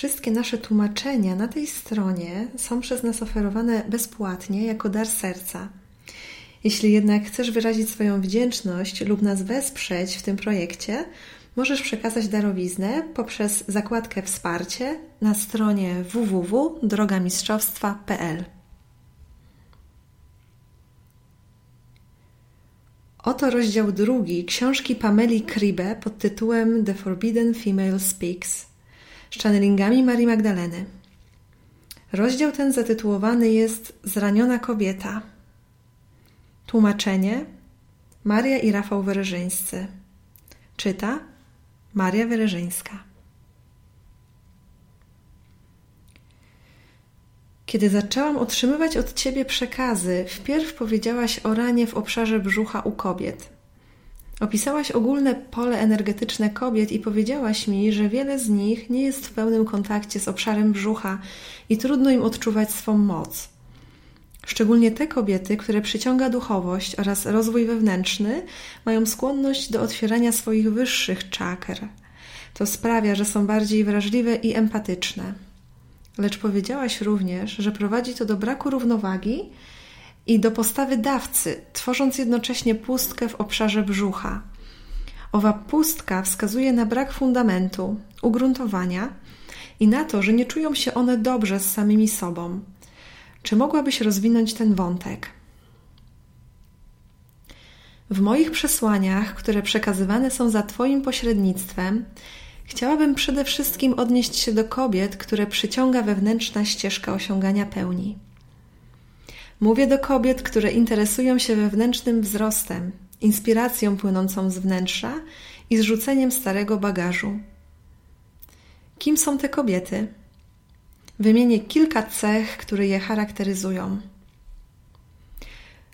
Wszystkie nasze tłumaczenia na tej stronie są przez nas oferowane bezpłatnie jako dar serca. Jeśli jednak chcesz wyrazić swoją wdzięczność lub nas wesprzeć w tym projekcie, możesz przekazać darowiznę poprzez zakładkę Wsparcie na stronie www.drogamistrzostwa.pl. Oto rozdział drugi książki Pameli Kribe pod tytułem The Forbidden Female Speaks z channelingami Marii Magdaleny. Rozdział ten zatytułowany jest Zraniona kobieta. Tłumaczenie Maria i Rafał Wyreżyńscy. Czyta Maria Wyreżyńska. Kiedy zaczęłam otrzymywać od ciebie przekazy, wpierw powiedziałaś o ranie w obszarze brzucha u kobiet. Opisałaś ogólne pole energetyczne kobiet i powiedziałaś mi, że wiele z nich nie jest w pełnym kontakcie z obszarem brzucha i trudno im odczuwać swą moc. Szczególnie te kobiety, które przyciąga duchowość oraz rozwój wewnętrzny, mają skłonność do otwierania swoich wyższych czakr. To sprawia, że są bardziej wrażliwe i empatyczne. Lecz powiedziałaś również, że prowadzi to do braku równowagi i do postawy dawcy, tworząc jednocześnie pustkę w obszarze brzucha. Owa pustka wskazuje na brak fundamentu, ugruntowania i na to, że nie czują się one dobrze z samymi sobą. Czy mogłabyś rozwinąć ten wątek? W moich przesłaniach, które przekazywane są za Twoim pośrednictwem, chciałabym przede wszystkim odnieść się do kobiet, które przyciąga wewnętrzna ścieżka osiągania pełni. Mówię do kobiet, które interesują się wewnętrznym wzrostem, inspiracją płynącą z wnętrza i zrzuceniem starego bagażu. Kim są te kobiety? Wymienię kilka cech, które je charakteryzują.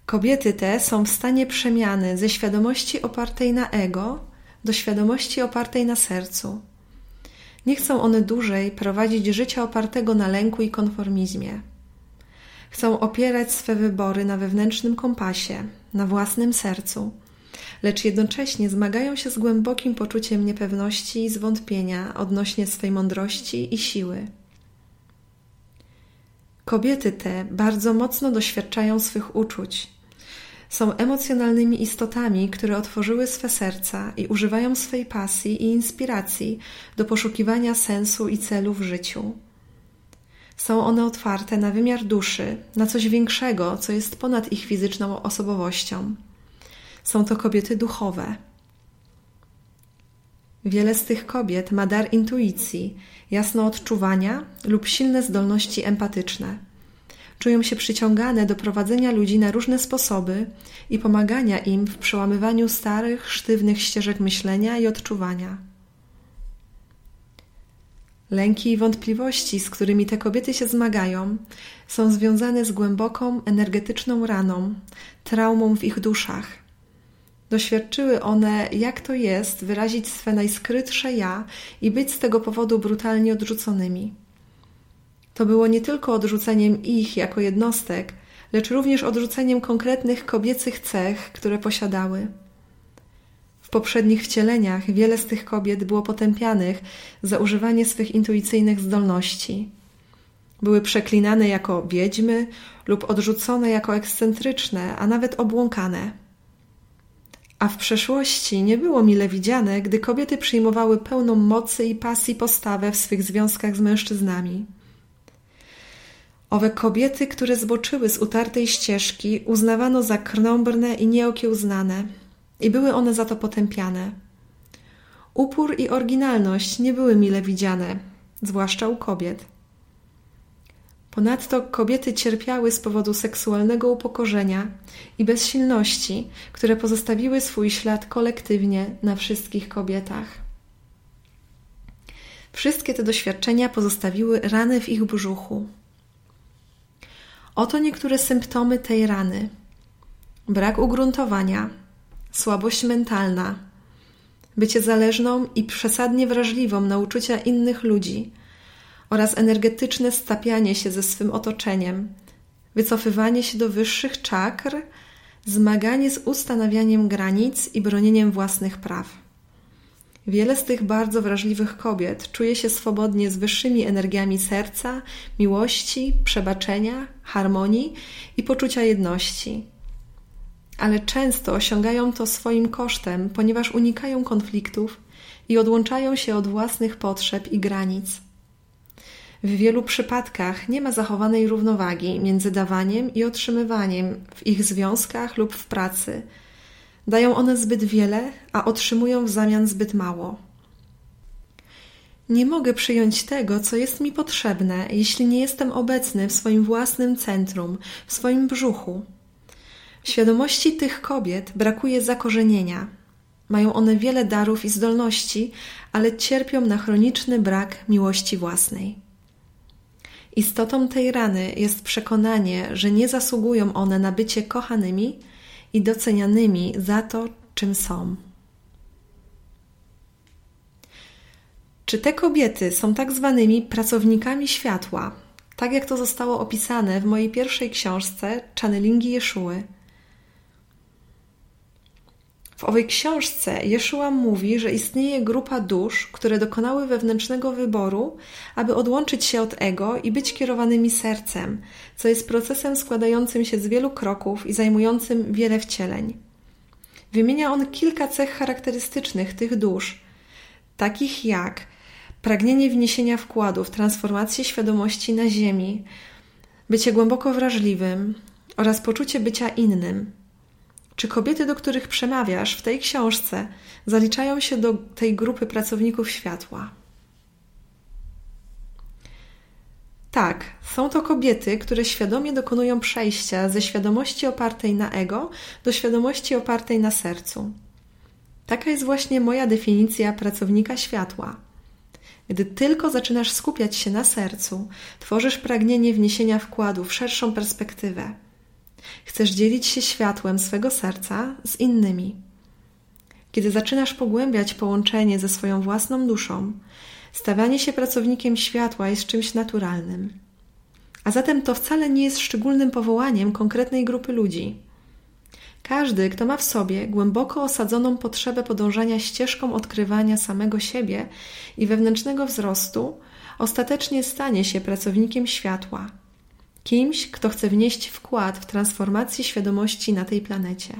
Kobiety te są w stanie przemiany ze świadomości opartej na ego do świadomości opartej na sercu. Nie chcą one dłużej prowadzić życia opartego na lęku i konformizmie. Chcą opierać swe wybory na wewnętrznym kompasie, na własnym sercu, lecz jednocześnie zmagają się z głębokim poczuciem niepewności i zwątpienia odnośnie swej mądrości i siły. Kobiety te bardzo mocno doświadczają swych uczuć. Są emocjonalnymi istotami, które otworzyły swe serca i używają swej pasji i inspiracji do poszukiwania sensu i celu w życiu. Są one otwarte na wymiar duszy, na coś większego, co jest ponad ich fizyczną osobowością. Są to kobiety duchowe. Wiele z tych kobiet ma dar intuicji, jasno odczuwania lub silne zdolności empatyczne. Czują się przyciągane do prowadzenia ludzi na różne sposoby i pomagania im w przełamywaniu starych, sztywnych ścieżek myślenia i odczuwania. Lęki i wątpliwości, z którymi te kobiety się zmagają, są związane z głęboką energetyczną raną, traumą w ich duszach. Doświadczyły one, jak to jest wyrazić swe najskrytsze ja i być z tego powodu brutalnie odrzuconymi. To było nie tylko odrzuceniem ich jako jednostek, lecz również odrzuceniem konkretnych kobiecych cech, które posiadały. Poprzednich wcieleniach wiele z tych kobiet było potępianych za używanie swych intuicyjnych zdolności. Były przeklinane jako wiedźmy lub odrzucone jako ekscentryczne, a nawet obłąkane. A w przeszłości nie było mile widziane, gdy kobiety przyjmowały pełną mocy i pasji postawę w swych związkach z mężczyznami. Owe kobiety, które zboczyły z utartej ścieżki, uznawano za krnąbrne i nieokiełznane – i były one za to potępiane. Upór i oryginalność nie były mile widziane, zwłaszcza u kobiet. Ponadto kobiety cierpiały z powodu seksualnego upokorzenia i bezsilności, które pozostawiły swój ślad kolektywnie na wszystkich kobietach. Wszystkie te doświadczenia pozostawiły rany w ich brzuchu. Oto niektóre symptomy tej rany: brak ugruntowania, słabość mentalna, bycie zależną i przesadnie wrażliwą na uczucia innych ludzi oraz energetyczne stapianie się ze swym otoczeniem, wycofywanie się do wyższych czakr, zmaganie z ustanawianiem granic i bronieniem własnych praw. Wiele z tych bardzo wrażliwych kobiet czuje się swobodnie z wyższymi energiami serca, miłości, przebaczenia, harmonii i poczucia jedności. Ale często osiągają to swoim kosztem, ponieważ unikają konfliktów i odłączają się od własnych potrzeb i granic. W wielu przypadkach nie ma zachowanej równowagi między dawaniem i otrzymywaniem w ich związkach lub w pracy. Dają one zbyt wiele, a otrzymują w zamian zbyt mało. Nie mogę przyjąć tego, co jest mi potrzebne, jeśli nie jestem obecny w swoim własnym centrum, w swoim brzuchu. Świadomości tych kobiet brakuje zakorzenienia. Mają one wiele darów i zdolności, ale cierpią na chroniczny brak miłości własnej. Istotą tej rany jest przekonanie, że nie zasługują one na bycie kochanymi i docenianymi za to, czym są. Czy te kobiety są tak zwanymi pracownikami światła, tak jak to zostało opisane w mojej pierwszej książce Channelingi Jeszuły? W owej książce Jeszua mówi, że istnieje grupa dusz, które dokonały wewnętrznego wyboru, aby odłączyć się od ego i być kierowanymi sercem, co jest procesem składającym się z wielu kroków i zajmującym wiele wcieleń. Wymienia on kilka cech charakterystycznych tych dusz, takich jak pragnienie wniesienia wkładu w transformację świadomości na Ziemi, bycie głęboko wrażliwym oraz poczucie bycia innym. Czy kobiety, do których przemawiasz w tej książce, zaliczają się do tej grupy pracowników światła? Tak, są to kobiety, które świadomie dokonują przejścia ze świadomości opartej na ego do świadomości opartej na sercu. Taka jest właśnie moja definicja pracownika światła. Gdy tylko zaczynasz skupiać się na sercu, tworzysz pragnienie wniesienia wkładu w szerszą perspektywę Chcesz dzielić się światłem swego serca z innymi. Kiedy zaczynasz pogłębiać połączenie ze swoją własną duszą, stawanie się pracownikiem światła jest czymś naturalnym. A zatem to wcale nie jest szczególnym powołaniem konkretnej grupy ludzi. Każdy, kto ma w sobie głęboko osadzoną potrzebę podążania ścieżką odkrywania samego siebie i wewnętrznego wzrostu, ostatecznie stanie się pracownikiem światła kimś, kto chce wnieść wkład w transformację świadomości na tej planecie.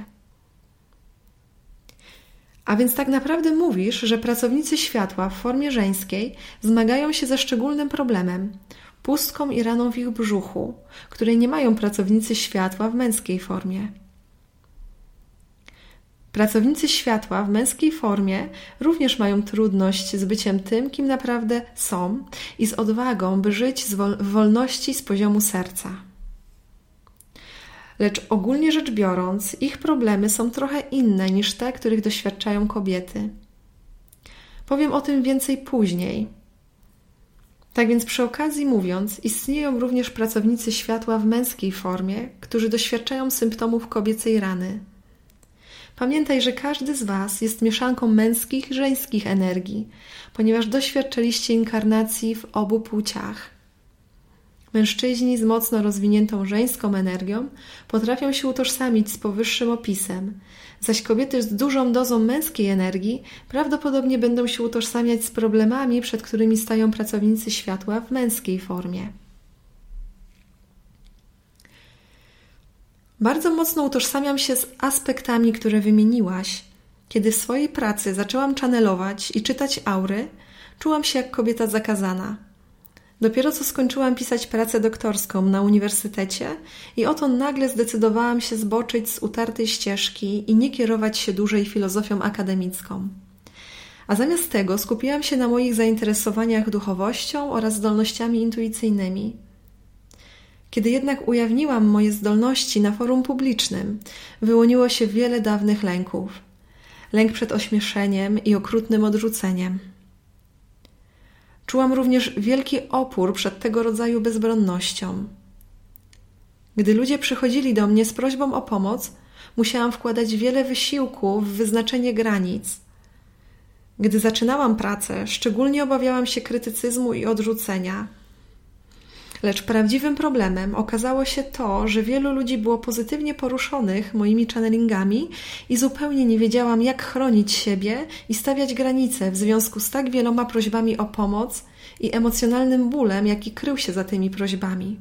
A więc tak naprawdę mówisz, że pracownicy światła w formie żeńskiej zmagają się ze szczególnym problemem pustką i raną w ich brzuchu, której nie mają pracownicy światła w męskiej formie. Pracownicy światła w męskiej formie również mają trudność z byciem tym, kim naprawdę są i z odwagą, by żyć w wolności z poziomu serca. Lecz ogólnie rzecz biorąc, ich problemy są trochę inne niż te, których doświadczają kobiety. Powiem o tym więcej później. Tak więc przy okazji mówiąc, istnieją również pracownicy światła w męskiej formie, którzy doświadczają symptomów kobiecej rany – Pamiętaj, że każdy z Was jest mieszanką męskich i żeńskich energii, ponieważ doświadczyliście inkarnacji w obu płciach. Mężczyźni z mocno rozwiniętą żeńską energią potrafią się utożsamić z powyższym opisem, zaś kobiety z dużą dozą męskiej energii prawdopodobnie będą się utożsamiać z problemami, przed którymi stają pracownicy światła w męskiej formie. Bardzo mocno utożsamiam się z aspektami, które wymieniłaś. Kiedy w swojej pracy zaczęłam channelować i czytać aury, czułam się jak kobieta zakazana. Dopiero co skończyłam pisać pracę doktorską na uniwersytecie i oto nagle zdecydowałam się zboczyć z utartej ścieżki i nie kierować się dłużej filozofią akademicką. A zamiast tego skupiłam się na moich zainteresowaniach duchowością oraz zdolnościami intuicyjnymi. Kiedy jednak ujawniłam moje zdolności na forum publicznym, wyłoniło się wiele dawnych lęków. Lęk przed ośmieszeniem i okrutnym odrzuceniem. Czułam również wielki opór przed tego rodzaju bezbronnością. Gdy ludzie przychodzili do mnie z prośbą o pomoc, musiałam wkładać wiele wysiłku w wyznaczenie granic. Gdy zaczynałam pracę, szczególnie obawiałam się krytycyzmu i odrzucenia – Lecz prawdziwym problemem okazało się to, że wielu ludzi było pozytywnie poruszonych moimi channelingami i zupełnie nie wiedziałam, jak chronić siebie i stawiać granice w związku z tak wieloma prośbami o pomoc i emocjonalnym bólem, jaki krył się za tymi prośbami.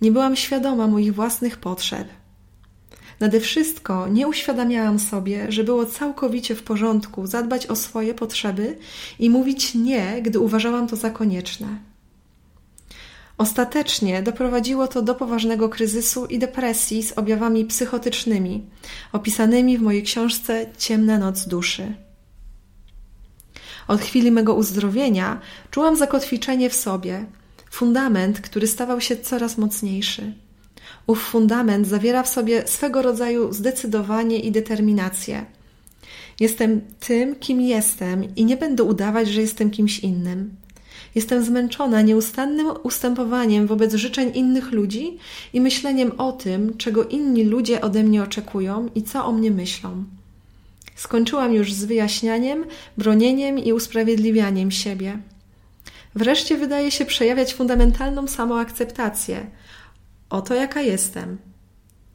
Nie byłam świadoma moich własnych potrzeb. Nade wszystko nie uświadamiałam sobie, że było całkowicie w porządku zadbać o swoje potrzeby i mówić nie, gdy uważałam to za konieczne. Ostatecznie doprowadziło to do poważnego kryzysu i depresji z objawami psychotycznymi, opisanymi w mojej książce Ciemna noc duszy. Od chwili mego uzdrowienia czułam zakotwiczenie w sobie, fundament, który stawał się coraz mocniejszy. Ów fundament zawiera w sobie swego rodzaju zdecydowanie i determinację. Jestem tym, kim jestem i nie będę udawać, że jestem kimś innym. Jestem zmęczona nieustannym ustępowaniem wobec życzeń innych ludzi i myśleniem o tym, czego inni ludzie ode mnie oczekują i co o mnie myślą. Skończyłam już z wyjaśnianiem, bronieniem i usprawiedliwianiem siebie. Wreszcie wydaje się przejawiać fundamentalną samoakceptację. Oto jaka jestem.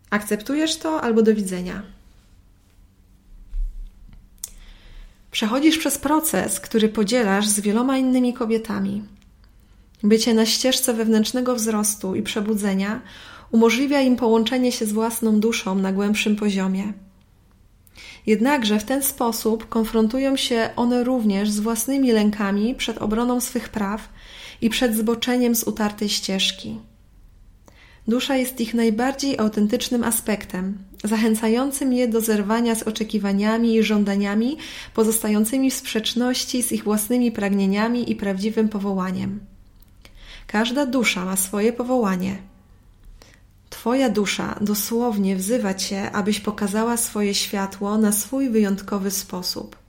Akceptujesz to albo do widzenia. Przechodzisz przez proces, który podzielasz z wieloma innymi kobietami. Bycie na ścieżce wewnętrznego wzrostu i przebudzenia umożliwia im połączenie się z własną duszą na głębszym poziomie. Jednakże w ten sposób konfrontują się one również z własnymi lękami przed obroną swych praw i przed zboczeniem z utartej ścieżki. Dusza jest ich najbardziej autentycznym aspektem, zachęcającym je do zerwania z oczekiwaniami i żądaniami pozostającymi w sprzeczności z ich własnymi pragnieniami i prawdziwym powołaniem. Każda dusza ma swoje powołanie. Twoja dusza dosłownie wzywa Cię, abyś pokazała swoje światło na swój wyjątkowy sposób.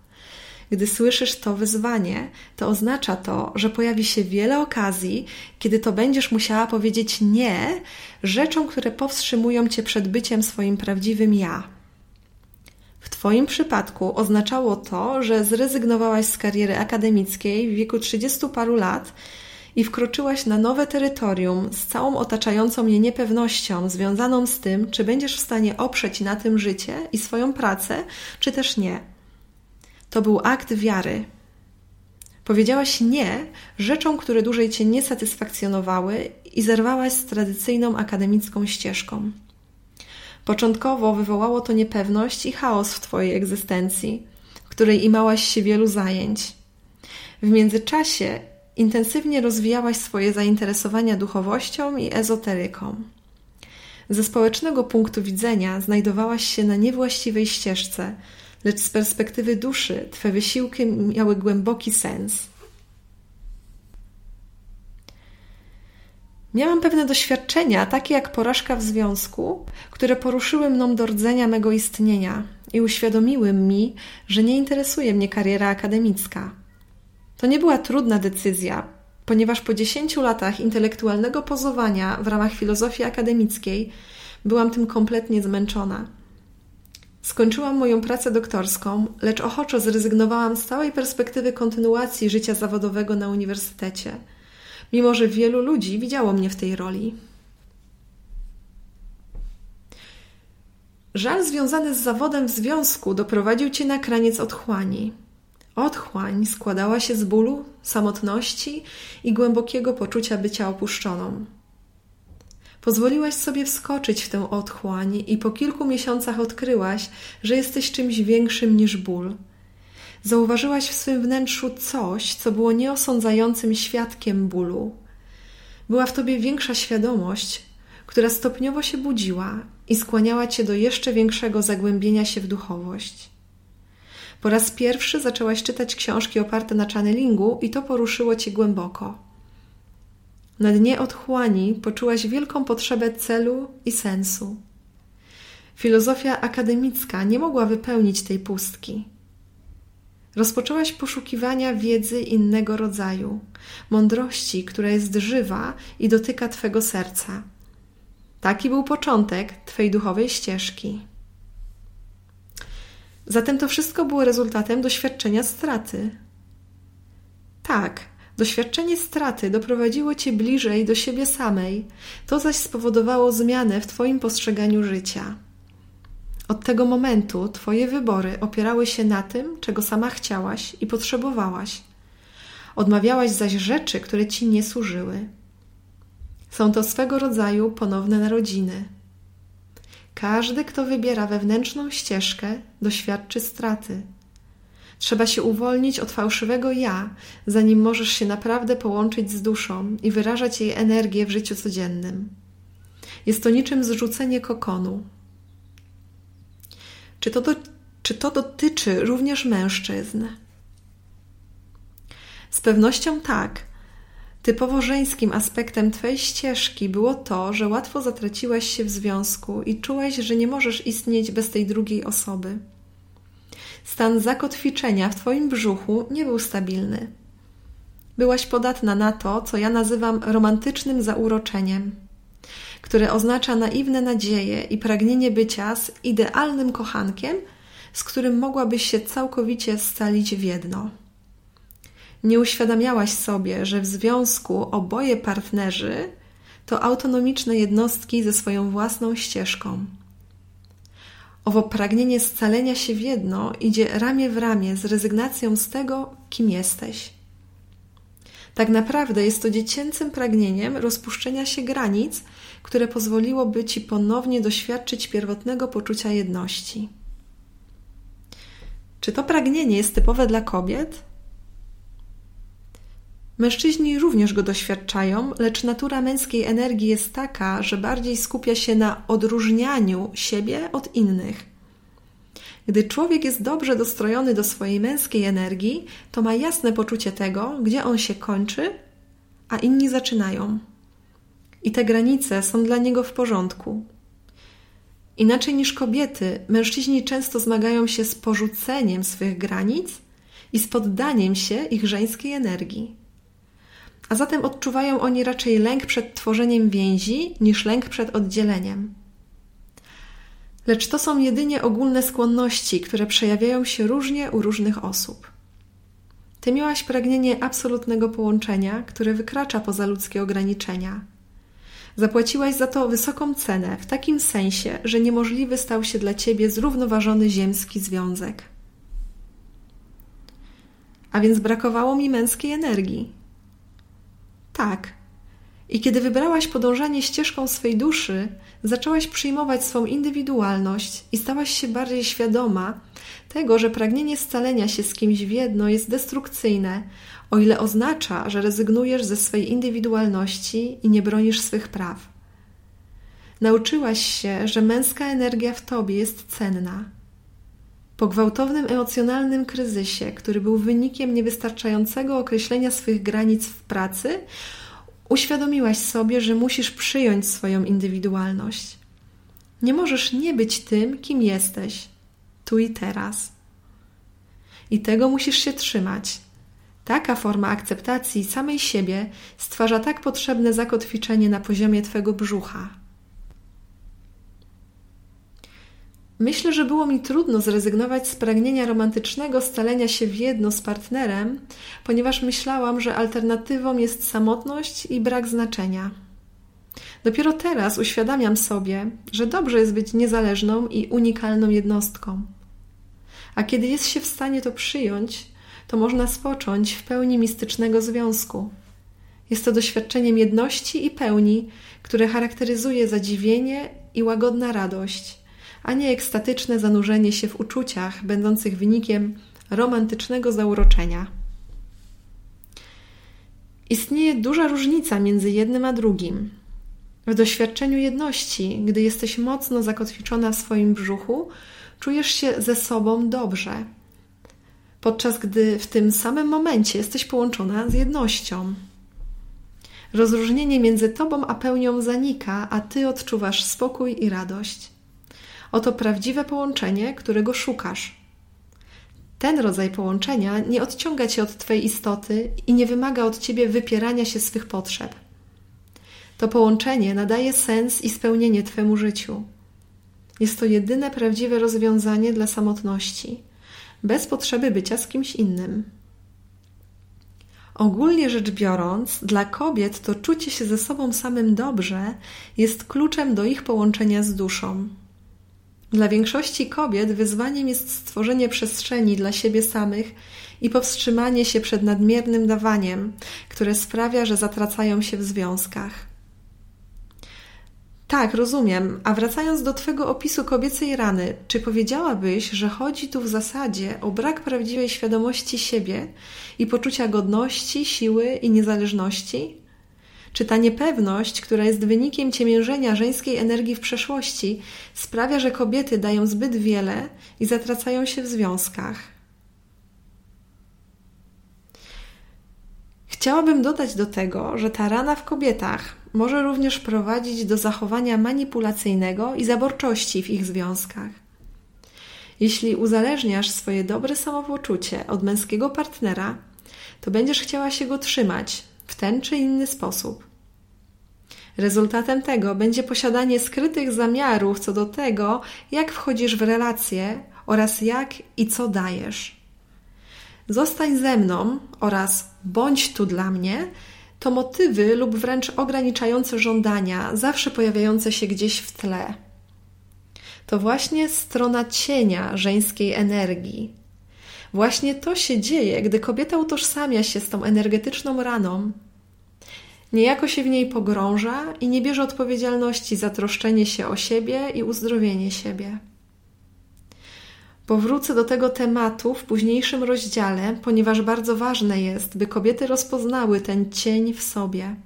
Gdy słyszysz to wyzwanie, to oznacza to, że pojawi się wiele okazji, kiedy to będziesz musiała powiedzieć nie rzeczom, które powstrzymują cię przed byciem swoim prawdziwym ja. W Twoim przypadku oznaczało to, że zrezygnowałaś z kariery akademickiej w wieku trzydziestu paru lat i wkroczyłaś na nowe terytorium z całą otaczającą je niepewnością związaną z tym, czy będziesz w stanie oprzeć na tym życie i swoją pracę, czy też nie. To był akt wiary. Powiedziałaś nie rzeczom, które dłużej cię nie satysfakcjonowały i zerwałaś z tradycyjną akademicką ścieżką. Początkowo wywołało to niepewność i chaos w twojej egzystencji, w której imałaś się wielu zajęć. W międzyczasie intensywnie rozwijałaś swoje zainteresowania duchowością i ezoteryką. Ze społecznego punktu widzenia znajdowałaś się na niewłaściwej ścieżce, lecz z perspektywy duszy Twe wysiłki miały głęboki sens. Miałam pewne doświadczenia, takie jak porażka w związku, które poruszyły mną do rdzenia mego istnienia i uświadomiły mi, że nie interesuje mnie kariera akademicka. To nie była trudna decyzja, ponieważ po dziesięciu latach intelektualnego pozowania w ramach filozofii akademickiej byłam tym kompletnie zmęczona. Skończyłam moją pracę doktorską, lecz ochoczo zrezygnowałam z całej perspektywy kontynuacji życia zawodowego na uniwersytecie, mimo że wielu ludzi widziało mnie w tej roli. Żal związany z zawodem w związku doprowadził cię na kraniec otchłani. Otchłań składała się z bólu, samotności i głębokiego poczucia bycia opuszczoną. Pozwoliłaś sobie wskoczyć w tę otchłań i po kilku miesiącach odkryłaś, że jesteś czymś większym niż ból. Zauważyłaś w swym wnętrzu coś, co było nieosądzającym świadkiem bólu. Była w tobie większa świadomość, która stopniowo się budziła i skłaniała cię do jeszcze większego zagłębienia się w duchowość. Po raz pierwszy zaczęłaś czytać książki oparte na channelingu i to poruszyło cię głęboko. Na dnie otchłani poczułaś wielką potrzebę celu i sensu. Filozofia akademicka nie mogła wypełnić tej pustki. Rozpoczęłaś poszukiwania wiedzy innego rodzaju, mądrości, która jest żywa i dotyka Twego serca. Taki był początek Twej duchowej ścieżki. Zatem to wszystko było rezultatem doświadczenia straty. Tak, Doświadczenie straty doprowadziło cię bliżej do siebie samej, to zaś spowodowało zmianę w twoim postrzeganiu życia. Od tego momentu twoje wybory opierały się na tym, czego sama chciałaś i potrzebowałaś. Odmawiałaś zaś rzeczy, które ci nie służyły. Są to swego rodzaju ponowne narodziny. Każdy, kto wybiera wewnętrzną ścieżkę, doświadczy straty. Trzeba się uwolnić od fałszywego ja, zanim możesz się naprawdę połączyć z duszą i wyrażać jej energię w życiu codziennym. Jest to niczym zrzucenie kokonu. Czy to, do, czy to dotyczy również mężczyzn? Z pewnością tak. Typowo żeńskim aspektem Twojej ścieżki było to, że łatwo zatraciłaś się w związku i czułaś, że nie możesz istnieć bez tej drugiej osoby. Stan zakotwiczenia w Twoim brzuchu nie był stabilny. Byłaś podatna na to, co ja nazywam romantycznym zauroczeniem, które oznacza naiwne nadzieje i pragnienie bycia z idealnym kochankiem, z którym mogłabyś się całkowicie scalić w jedno. Nie uświadamiałaś sobie, że w związku oboje partnerzy to autonomiczne jednostki ze swoją własną ścieżką. Owo pragnienie scalenia się w jedno idzie ramię w ramię z rezygnacją z tego, kim jesteś. Tak naprawdę jest to dziecięcym pragnieniem rozpuszczenia się granic, które pozwoliłoby ci ponownie doświadczyć pierwotnego poczucia jedności. Czy to pragnienie jest typowe dla kobiet? Mężczyźni również go doświadczają, lecz natura męskiej energii jest taka, że bardziej skupia się na odróżnianiu siebie od innych. Gdy człowiek jest dobrze dostrojony do swojej męskiej energii, to ma jasne poczucie tego, gdzie on się kończy, a inni zaczynają. I te granice są dla niego w porządku. Inaczej niż kobiety, mężczyźni często zmagają się z porzuceniem swych granic i z poddaniem się ich żeńskiej energii a zatem odczuwają oni raczej lęk przed tworzeniem więzi niż lęk przed oddzieleniem. Lecz to są jedynie ogólne skłonności, które przejawiają się różnie u różnych osób. Ty miałaś pragnienie absolutnego połączenia, które wykracza poza ludzkie ograniczenia. Zapłaciłaś za to wysoką cenę, w takim sensie, że niemożliwy stał się dla ciebie zrównoważony ziemski związek. A więc brakowało mi męskiej energii, tak. I kiedy wybrałaś podążanie ścieżką swej duszy, zaczęłaś przyjmować swą indywidualność i stałaś się bardziej świadoma tego, że pragnienie scalenia się z kimś w jedno jest destrukcyjne, o ile oznacza, że rezygnujesz ze swej indywidualności i nie bronisz swych praw. Nauczyłaś się, że męska energia w tobie jest cenna. Po gwałtownym emocjonalnym kryzysie, który był wynikiem niewystarczającego określenia swych granic w pracy, uświadomiłaś sobie, że musisz przyjąć swoją indywidualność. Nie możesz nie być tym, kim jesteś, tu i teraz. I tego musisz się trzymać. Taka forma akceptacji samej siebie stwarza tak potrzebne zakotwiczenie na poziomie Twego brzucha. Myślę, że było mi trudno zrezygnować z pragnienia romantycznego stalenia się w jedno z partnerem, ponieważ myślałam, że alternatywą jest samotność i brak znaczenia. Dopiero teraz uświadamiam sobie, że dobrze jest być niezależną i unikalną jednostką. A kiedy jest się w stanie to przyjąć, to można spocząć w pełni mistycznego związku. Jest to doświadczeniem jedności i pełni, które charakteryzuje zadziwienie i łagodna radość a nie ekstatyczne zanurzenie się w uczuciach będących wynikiem romantycznego zauroczenia. Istnieje duża różnica między jednym a drugim. W doświadczeniu jedności, gdy jesteś mocno zakotwiczona w swoim brzuchu, czujesz się ze sobą dobrze, podczas gdy w tym samym momencie jesteś połączona z jednością. Rozróżnienie między tobą a pełnią zanika, a ty odczuwasz spokój i radość. Oto prawdziwe połączenie, którego szukasz. Ten rodzaj połączenia nie odciąga cię od Twojej istoty i nie wymaga od ciebie wypierania się swych potrzeb. To połączenie nadaje sens i spełnienie Twemu życiu. Jest to jedyne prawdziwe rozwiązanie dla samotności, bez potrzeby bycia z kimś innym. Ogólnie rzecz biorąc, dla kobiet to czucie się ze sobą samym dobrze jest kluczem do ich połączenia z duszą. Dla większości kobiet wyzwaniem jest stworzenie przestrzeni dla siebie samych i powstrzymanie się przed nadmiernym dawaniem, które sprawia, że zatracają się w związkach. Tak, rozumiem. A wracając do Twego opisu kobiecej rany, czy powiedziałabyś, że chodzi tu w zasadzie o brak prawdziwej świadomości siebie i poczucia godności, siły i niezależności? Czy ta niepewność, która jest wynikiem ciemiężenia żeńskiej energii w przeszłości, sprawia, że kobiety dają zbyt wiele i zatracają się w związkach? Chciałabym dodać do tego, że ta rana w kobietach może również prowadzić do zachowania manipulacyjnego i zaborczości w ich związkach. Jeśli uzależniasz swoje dobre samopoczucie od męskiego partnera, to będziesz chciała się go trzymać w ten czy inny sposób. Rezultatem tego będzie posiadanie skrytych zamiarów co do tego, jak wchodzisz w relacje oraz jak i co dajesz. Zostań ze mną oraz bądź tu dla mnie to motywy lub wręcz ograniczające żądania, zawsze pojawiające się gdzieś w tle. To właśnie strona cienia żeńskiej energii. Właśnie to się dzieje, gdy kobieta utożsamia się z tą energetyczną raną. Niejako się w niej pogrąża i nie bierze odpowiedzialności za troszczenie się o siebie i uzdrowienie siebie. Powrócę do tego tematu w późniejszym rozdziale, ponieważ bardzo ważne jest, by kobiety rozpoznały ten cień w sobie.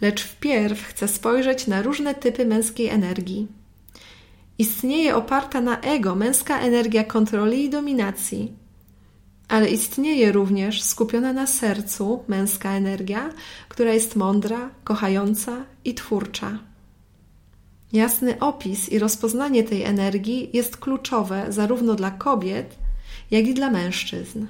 Lecz wpierw chcę spojrzeć na różne typy męskiej energii. Istnieje oparta na ego męska energia kontroli i dominacji, ale istnieje również skupiona na sercu męska energia, która jest mądra, kochająca i twórcza. Jasny opis i rozpoznanie tej energii jest kluczowe zarówno dla kobiet, jak i dla mężczyzn.